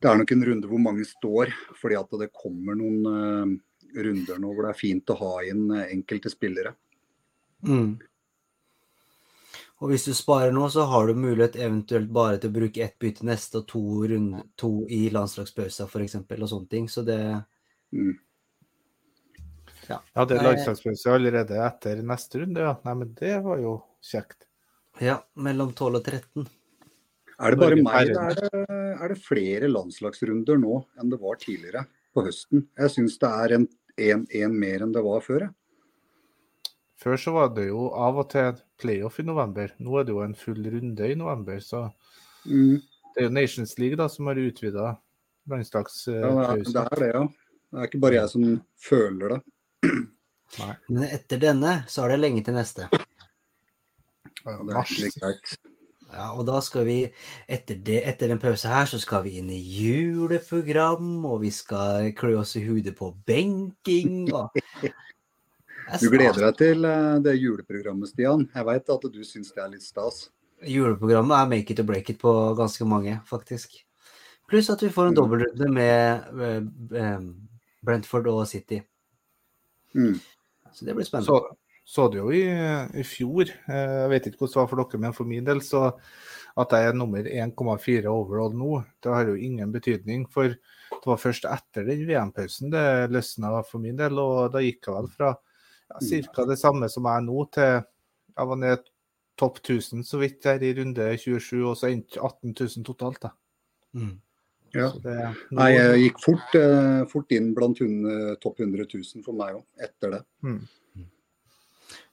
det er nok en runde hvor mange står, fordi at det kommer noen eh, runder nå hvor det er fint å ha inn eh, enkelte spillere. Mm. Og hvis du sparer nå, så har du mulighet eventuelt bare til å bruke ett bytte neste og to, runde, to i landslagspausa f.eks. og sånne ting. Så det Mm. Ja, det er landslagspause allerede etter neste runde, ja. Nei, men det var jo kjekt. Ja, mellom 12 og 13. Er det bare meg, eller er det, er det flere landslagsrunder nå enn det var tidligere på høsten? Jeg syns det er en, en, en mer enn det var før. jeg. Før så var det jo av og til playoff i november. Nå er det jo en full runde i november, så Mm. det er jo Nations League da som har utvida Ja, det, er, det er det, ja. Det er ikke bare jeg som føler det. Men etter denne så er det lenge til neste. Ja, det er Mars. greit. Ja, og da skal vi, etter, det, etter den pausen her, så skal vi inn i juleprogram, og vi skal klø oss i hodet på benking. Og... Du gleder deg til eh, det juleprogrammet, Stian. Jeg veit at du syns det er litt stas. Juleprogrammet er make it or break it på ganske mange, faktisk. Pluss at vi får en Mm. dobbeltrunde med eh, eh, Brentford og City. Mm. Så det blir spennende. Så, så det jo i, i fjor, eh, jeg vet ikke hvordan det var for dere, men for min del, så at jeg er nummer 1,4 overall nå, det har jo ingen betydning. For det var først etter den VM-pausen det løsna for min del, og da gikk jeg vel fra ja, ca. det samme som jeg er nå, til jeg var ned topp 1000 så vidt der i runde 27, og så endte 18 000 totalt. da. Mm. Ja. Det, nå, Nei, jeg gikk fort, eh, fort inn blant hun, eh, topp 100 000 for meg òg, etter det. mm.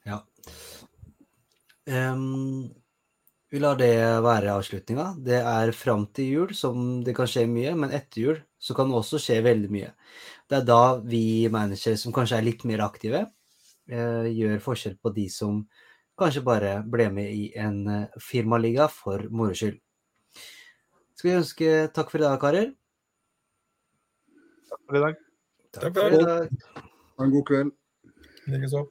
Ja. Um, vi lar det være avslutninga. Det er fram til jul som det kan skje mye, men etter jul så kan det også skje veldig mye. Det er da vi managere som kanskje er litt mer aktive, uh, gjør forskjell på de som kanskje bare ble med i en eh, firmaliga for moro skyld. Skal vi ønske takk for i dag, karer? for i dag. Takk for for i dag. Ha en god kveld. Likeså.